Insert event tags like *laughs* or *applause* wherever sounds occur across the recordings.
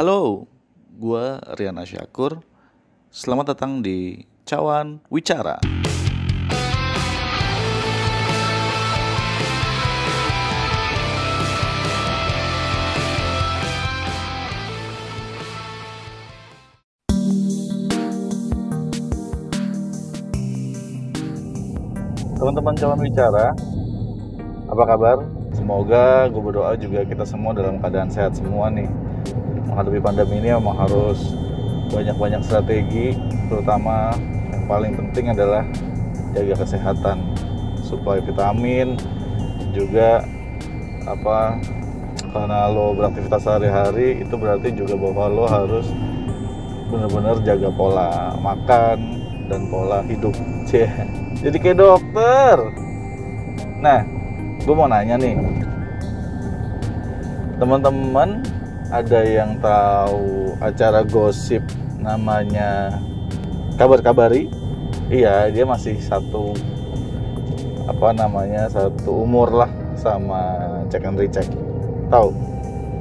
Halo, gua Rian Asyakur. Selamat datang di Cawan Wicara. Teman-teman Cawan Wicara, apa kabar? Semoga gue berdoa juga kita semua dalam keadaan sehat semua nih. Menghadapi pandemi ini memang harus banyak-banyak strategi terutama yang paling penting adalah jaga kesehatan suplai vitamin juga apa karena lo beraktivitas sehari-hari itu berarti juga bahwa lo harus benar-benar jaga pola makan dan pola hidup. *laughs* Jadi kayak dokter. Nah gue mau nanya nih. Teman-teman ada yang tahu acara gosip namanya kabar kabari iya dia masih satu apa namanya satu umur lah sama cek and recheck. Tahu?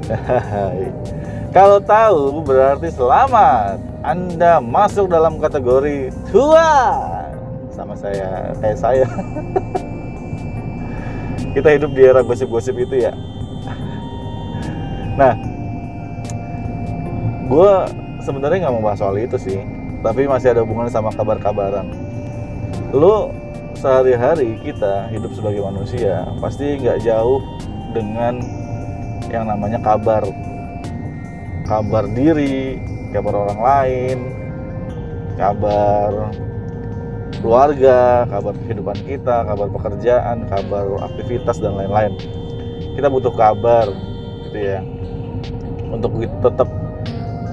*laughs* Kalau tahu berarti selamat anda masuk dalam kategori tua sama saya kayak saya *laughs* kita hidup di era gosip-gosip itu ya. Nah gue sebenarnya nggak mau bahas soal itu sih tapi masih ada hubungannya sama kabar-kabaran. Lu sehari-hari kita hidup sebagai manusia pasti nggak jauh dengan yang namanya kabar. Kabar diri kabar orang lain kabar keluarga, kabar kehidupan kita, kabar pekerjaan, kabar aktivitas dan lain-lain. Kita butuh kabar, gitu ya, untuk tetap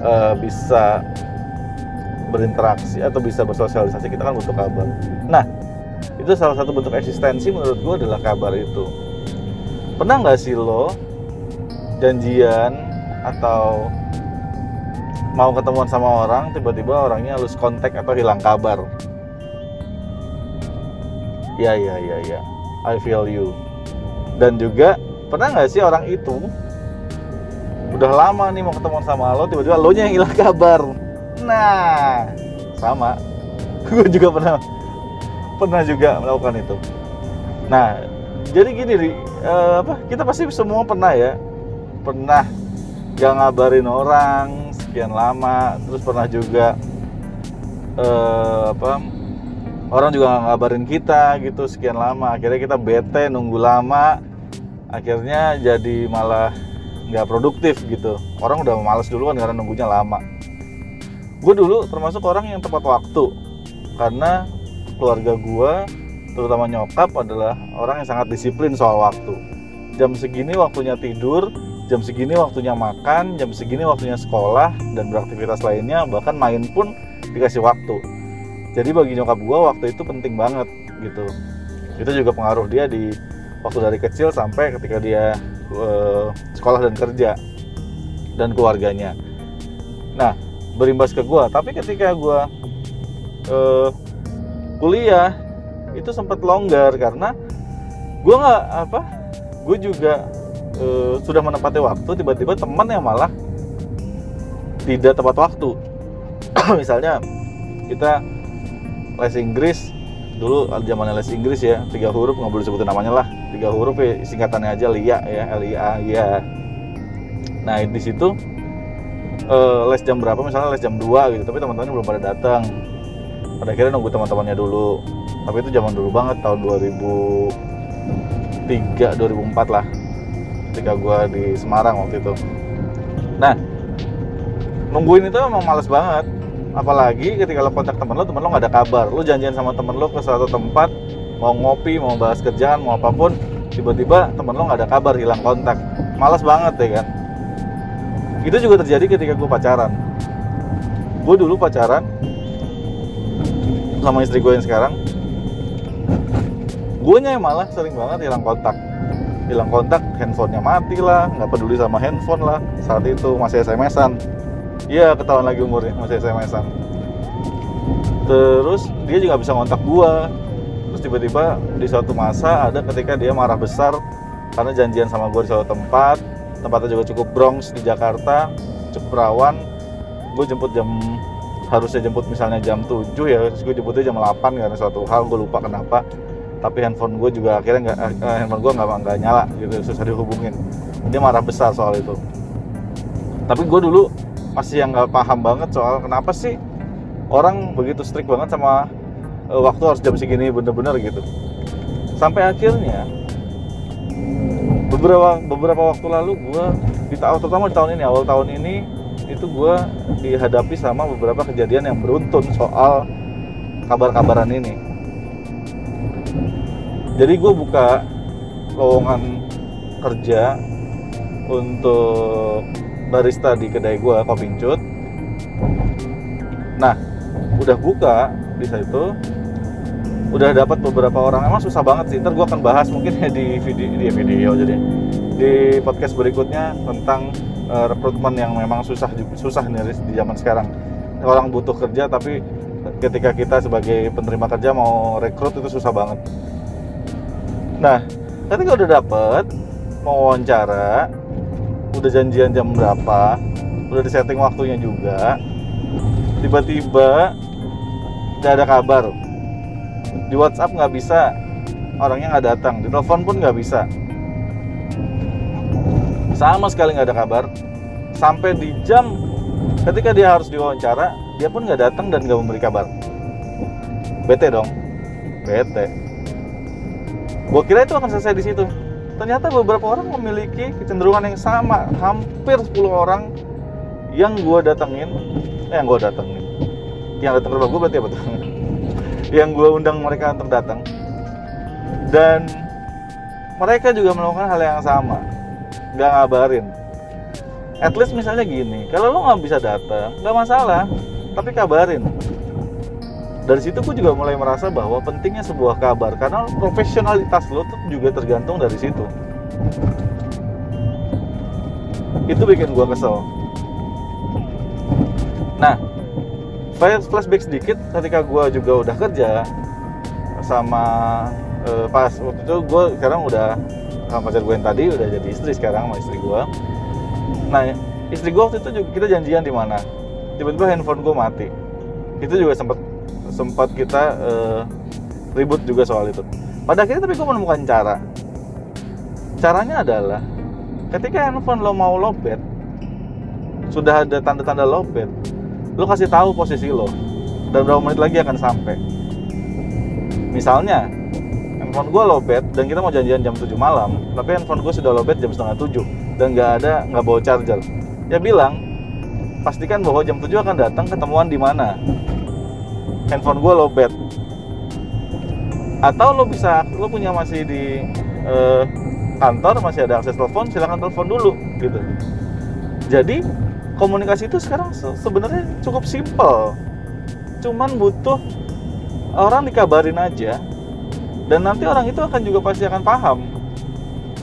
uh, bisa berinteraksi atau bisa bersosialisasi kita kan butuh kabar. Nah, itu salah satu bentuk eksistensi menurut gue adalah kabar itu. Pernah nggak sih lo janjian atau mau ketemuan sama orang tiba-tiba orangnya harus kontak atau hilang kabar? Ya ya ya ya. I feel you. Dan juga pernah nggak sih orang itu udah lama nih mau ketemu sama lo tiba-tiba lo nya yang hilang kabar. Nah sama. *laughs* Gue juga pernah pernah juga melakukan itu. Nah jadi gini uh, apa kita pasti semua pernah ya. Pernah gak ngabarin orang sekian lama terus pernah juga uh, apa orang juga nggak ngabarin kita gitu sekian lama. Akhirnya kita bete nunggu lama. Akhirnya jadi malah nggak produktif gitu. Orang udah males duluan karena nunggunya lama. Gue dulu termasuk orang yang tepat waktu. Karena keluarga gue terutama nyokap adalah orang yang sangat disiplin soal waktu. Jam segini waktunya tidur jam segini waktunya makan jam segini waktunya sekolah dan beraktivitas lainnya bahkan main pun dikasih waktu jadi bagi nyokap gue waktu itu penting banget gitu. Itu juga pengaruh dia di waktu dari kecil sampai ketika dia uh, sekolah dan kerja dan keluarganya. Nah berimbas ke gue tapi ketika gue uh, kuliah itu sempat longgar karena gue nggak apa gue juga uh, sudah menepati waktu tiba-tiba teman yang malah tidak tepat waktu. *clears throat* Misalnya kita les Inggris dulu zamannya les Inggris ya tiga huruf nggak boleh sebutin namanya lah. Tiga huruf ya singkatannya aja LIA ya L I A ya nah di situ uh, les jam berapa? Misalnya les jam 2 gitu tapi teman-temannya belum pada datang. Pada akhirnya nunggu teman-temannya dulu. Tapi itu zaman dulu banget tahun 2003 2004 lah ketika gue di Semarang waktu itu. Nah nungguin itu emang males banget apalagi ketika lo kontak temen lo temen lo nggak ada kabar. Lo janjian sama temen lo ke suatu tempat mau ngopi mau bahas kerjaan mau apa pun tiba-tiba temen lo nggak ada kabar hilang kontak. Malas banget ya kan? Itu juga terjadi ketika gue pacaran. Gue dulu pacaran sama istri gue yang sekarang. Gue nya malah sering banget hilang kontak. Hilang kontak handphonenya mati lah nggak peduli sama handphone lah saat itu masih SMS-an Iya ketahuan lagi umurnya masih SMS-an. Terus dia juga bisa ngontak gua. Terus tiba-tiba di suatu masa ada ketika dia marah besar karena janjian sama gua di suatu tempat. Tempatnya juga cukup Bronx di Jakarta, cukup rawan gue jemput jam harusnya jemput misalnya jam 7 ya terus gue jemputnya jam 8 karena suatu hal gue lupa kenapa tapi handphone gue juga akhirnya nggak eh, handphone gue nggak nggak nyala gitu susah dihubungin dia marah besar soal itu tapi gue dulu masih yang nggak paham banget soal kenapa sih orang begitu strict banget sama uh, waktu harus jam segini bener-bener gitu. Sampai akhirnya beberapa beberapa waktu lalu gue di tahun terutama di tahun ini awal tahun ini itu gue dihadapi sama beberapa kejadian yang beruntun soal kabar-kabaran ini. Jadi gue buka lowongan kerja untuk barista di kedai gue kopi cut nah udah buka di situ udah dapat beberapa orang. Emang susah banget sih ntar gue akan bahas mungkin ya *laughs* di video di video jadi. Di podcast berikutnya tentang uh, rekrutmen yang memang susah susah nih di zaman sekarang. Orang butuh kerja tapi ketika kita sebagai penerima kerja mau rekrut itu susah banget. Nah ketika udah dapet mau wawancara udah janjian jam berapa udah disetting waktunya juga tiba-tiba nggak ada kabar. Di WhatsApp nggak bisa orangnya nggak datang di telepon pun nggak bisa. Sama sekali nggak ada kabar. Sampai di jam ketika dia harus diwawancara dia pun nggak datang dan nggak memberi kabar. Bete dong. Bete. Gue kira itu akan selesai di situ ternyata beberapa orang memiliki kecenderungan yang sama. Hampir 10 orang yang gue datengin. Eh, yang gue datengin. Yang datang ke rumah gue berarti apa tuh? *laughs* Yang gue undang mereka untuk datang dan mereka juga melakukan hal yang sama. Nggak ngabarin. At least misalnya gini kalau lo nggak bisa datang nggak masalah. Tapi kabarin dari situ gue juga mulai merasa bahwa pentingnya sebuah kabar karena profesionalitas lo tuh juga tergantung dari situ. Itu bikin gue kesel. Nah flashback sedikit ketika gue juga udah kerja sama uh, pas waktu itu gue sekarang udah sama pacar gue yang tadi udah jadi istri sekarang sama istri gue nah istri gue waktu itu juga kita janjian di mana? Tiba-tiba handphone gue mati. Itu juga sempat sempat kita uh, ribut juga soal itu. Pada akhirnya tapi gue menemukan cara. Caranya adalah ketika handphone lo mau lobet sudah ada tanda-tanda lobet lo kasih tahu posisi lo dan berapa menit lagi akan sampai. Misalnya handphone gue lobet dan kita mau janjian jam 7 malam tapi handphone gue sudah lobet jam setengah 7 dan nggak ada nggak bawa charger. Ya bilang pastikan bahwa jam 7 akan datang ketemuan di mana handphone gue lobet atau lo bisa lo punya masih di eh, kantor masih ada akses telepon silahkan telepon dulu gitu. Jadi komunikasi itu sekarang sebenarnya cukup simpel. Cuman butuh orang dikabarin aja dan nanti orang itu akan juga pasti akan paham.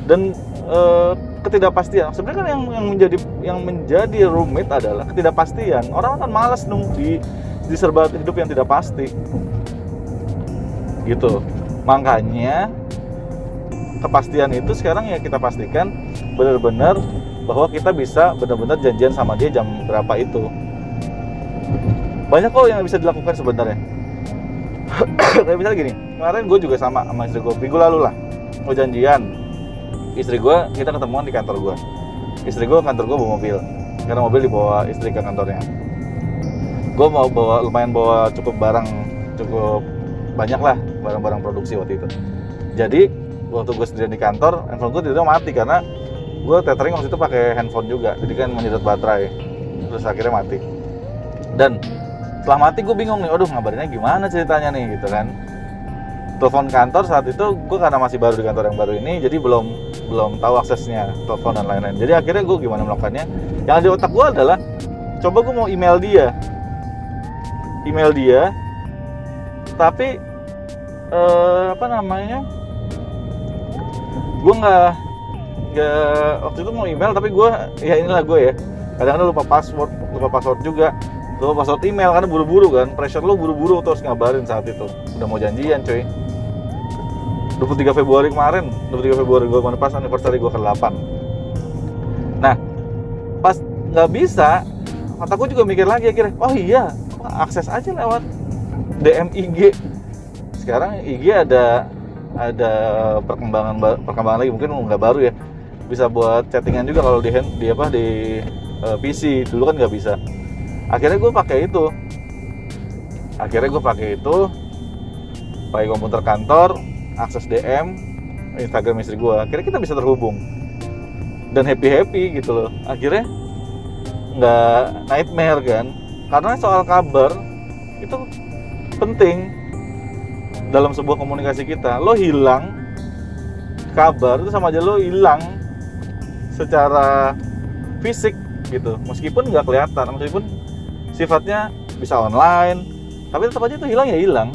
Dan e, ketidakpastian. Sebenarnya kan yang yang menjadi yang menjadi rumit adalah ketidakpastian. Orang akan malas nunggu di di serba hidup yang tidak pasti. Gitu. Makanya kepastian itu sekarang ya kita pastikan benar-benar bahwa kita bisa benar-benar janjian sama dia jam berapa itu. Banyak kok yang bisa dilakukan sebenarnya. *coughs* Kayak misalnya gini kemarin gue juga sama sama istri gue minggu lalu lah mau janjian. Istri gue kita ketemuan di kantor gue istri gue kantor gue bawa mobil. Karena mobil dibawa istri ke kantornya gue mau bawa lumayan bawa cukup barang cukup banyak lah barang-barang produksi waktu itu. Jadi waktu gue sendirian di kantor handphone gue tiba-tiba mati karena gue tethering waktu itu pakai handphone juga. Jadi kan menyedot baterai terus akhirnya mati. Dan setelah mati gue bingung nih aduh ngabarinnya gimana ceritanya nih? Gitu kan. Telepon kantor saat itu gue karena masih baru di kantor yang baru ini jadi belum belum tahu aksesnya telepon dan lain-lain. Jadi akhirnya gue gimana melakukannya? Yang di otak gue adalah coba gue mau email dia email dia. Tapi eh, apa namanya? Gue nggak nggak waktu itu mau email tapi gue ya inilah gue ya. Kadang-kadang lupa password lupa password juga. Lo password email karena buru-buru kan. Pressure lo buru-buru terus ngabarin saat itu. Udah mau janjian cuy. 23 Februari kemarin. 23 Februari gue mana pas anniversary gue ke-8 nah pas nggak bisa otakku juga mikir lagi akhirnya oh iya akses aja lewat DM IG sekarang IG ada ada perkembangan perkembangan lagi mungkin nggak baru ya. Bisa buat chattingan juga kalau di hand di apa di uh, eh, PC dulu kan nggak bisa. Akhirnya gue pakai itu. Akhirnya gue pakai itu. Pakai komputer kantor akses DM Instagram istri gue akhirnya kita bisa terhubung. Dan happy happy gitu loh. Akhirnya nggak nightmare kan karena soal kabar itu penting dalam sebuah komunikasi kita. Lo hilang kabar itu sama aja lo hilang secara fisik gitu. Meskipun nggak kelihatan meskipun sifatnya bisa online tapi tetap aja itu hilang ya hilang.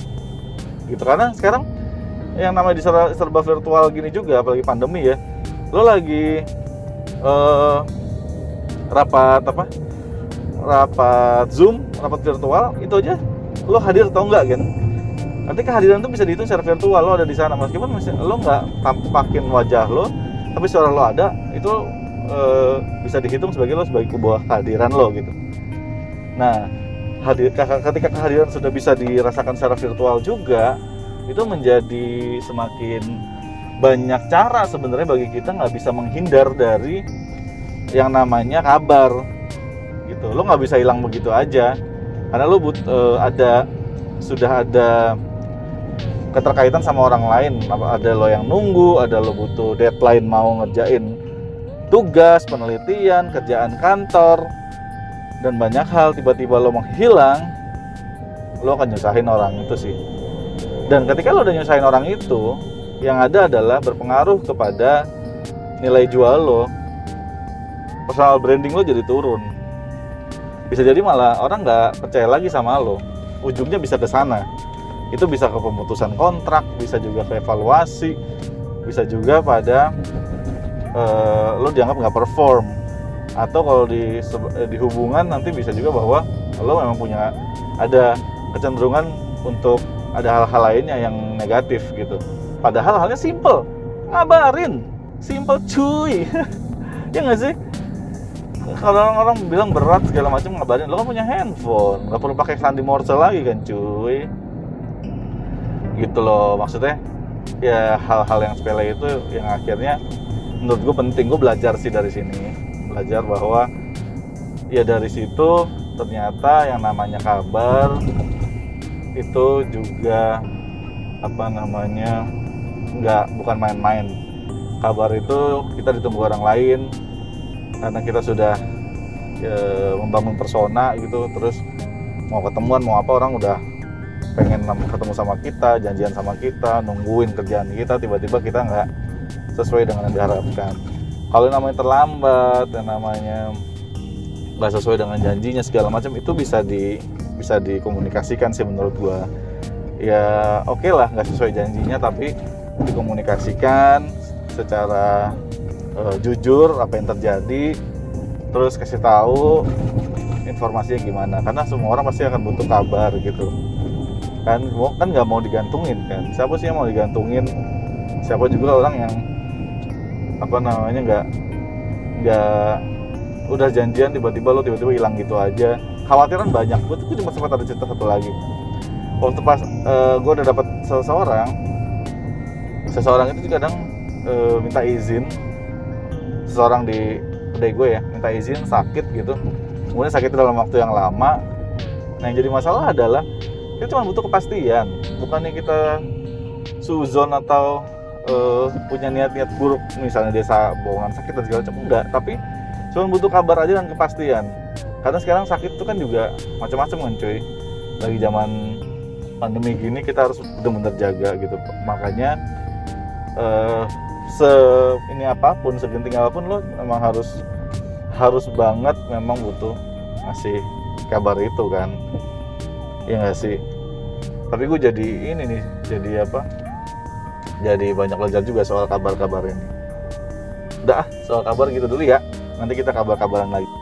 Gitu. Karena sekarang yang namanya di serba virtual gini juga apalagi pandemi ya lo lagi uh, rapat apa rapat zoom rapat virtual itu aja. Lo hadir atau enggak kan nanti kehadiran itu bisa dihitung secara virtual lo ada di sana. Meskipun lo nggak tampakin wajah lo tapi suara lo ada itu e, bisa dihitung sebagai lo sebagai sebuah kehadiran lo gitu. Nah hadir ketika kehadiran sudah bisa dirasakan secara virtual juga itu menjadi semakin banyak cara sebenarnya bagi kita nggak bisa menghindar dari yang namanya kabar gitu. Lo nggak bisa hilang begitu aja. Karena lo but, uh, ada sudah ada keterkaitan sama orang lain. Ada lo yang nunggu ada lo butuh deadline mau ngerjain tugas penelitian kerjaan kantor dan banyak hal tiba-tiba lo menghilang lo akan nyusahin orang itu sih. Dan ketika lo udah nyusahin orang itu yang ada adalah berpengaruh kepada nilai jual lo. Personal branding lo jadi turun bisa jadi malah orang nggak percaya lagi sama lo. Ujungnya bisa ke sana. Itu bisa ke pemutusan kontrak bisa juga ke evaluasi bisa juga pada uh, lo dianggap nggak perform. Atau kalau di di hubungan nanti bisa juga bahwa lo memang punya ada kecenderungan untuk ada hal-hal lainnya yang negatif gitu. Padahal halnya simple. Ngabarin. Simple cuy. *laughs* Ya nggak sih kalau orang-orang bilang berat segala macam ngabarin lo kan punya handphone nggak perlu pakai sandi morse lagi kan cuy. Gitu loh maksudnya ya hal-hal yang sepele itu yang akhirnya menurut gue penting. Gue belajar sih dari sini. Belajar bahwa ya dari situ ternyata yang namanya kabar itu juga apa namanya nggak bukan main-main. Kabar itu kita ditunggu orang lain karena kita sudah ya, membangun persona gitu terus mau ketemuan mau apa orang udah pengen ketemu sama kita janjian sama kita nungguin kerjaan kita tiba-tiba kita nggak sesuai dengan yang diharapkan. Kalau namanya terlambat yang namanya nggak sesuai dengan janjinya segala macam itu bisa di bisa dikomunikasikan sih menurut gua. Ya oke okay lah nggak sesuai janjinya tapi dikomunikasikan secara uh, jujur apa yang terjadi terus kasih tahu informasinya gimana. Karena semua orang pasti akan butuh kabar gitu. Kan kan nggak mau digantungin kan? Siapa sih yang mau digantungin? Siapa juga orang yang apa namanya nggak nggak udah janjian tiba-tiba lo tiba-tiba hilang gitu aja. Khawatiran banyak. Gue tuh cuma sempat ada cerita satu lagi. Waktu pas uh, eh, gue udah dapat seseorang seseorang itu kadang uh, minta izin seseorang di kedai gue ya minta izin sakit gitu. Kemudian sakit dalam waktu yang lama. Nah yang jadi masalah adalah kita cuma butuh kepastian. Bukannya kita suzon atau uh, punya niat-niat buruk. Misalnya dia bohongan sakit dan segala macam enggak. Tapi cuma butuh kabar aja dan kepastian. Karena sekarang sakit itu kan juga macam-macam kan cuy. Lagi zaman pandemi gini kita harus benar-benar jaga gitu. Makanya uh, se ini apa pun segenting apa pun lo memang harus harus banget memang butuh ngasih kabar itu kan. Ya nggak sih? Tapi gue jadi ini nih jadi apa? Jadi banyak belajar juga soal kabar-kabar ini. Udah soal kabar gitu dulu ya. Nanti kita kabar-kabaran lagi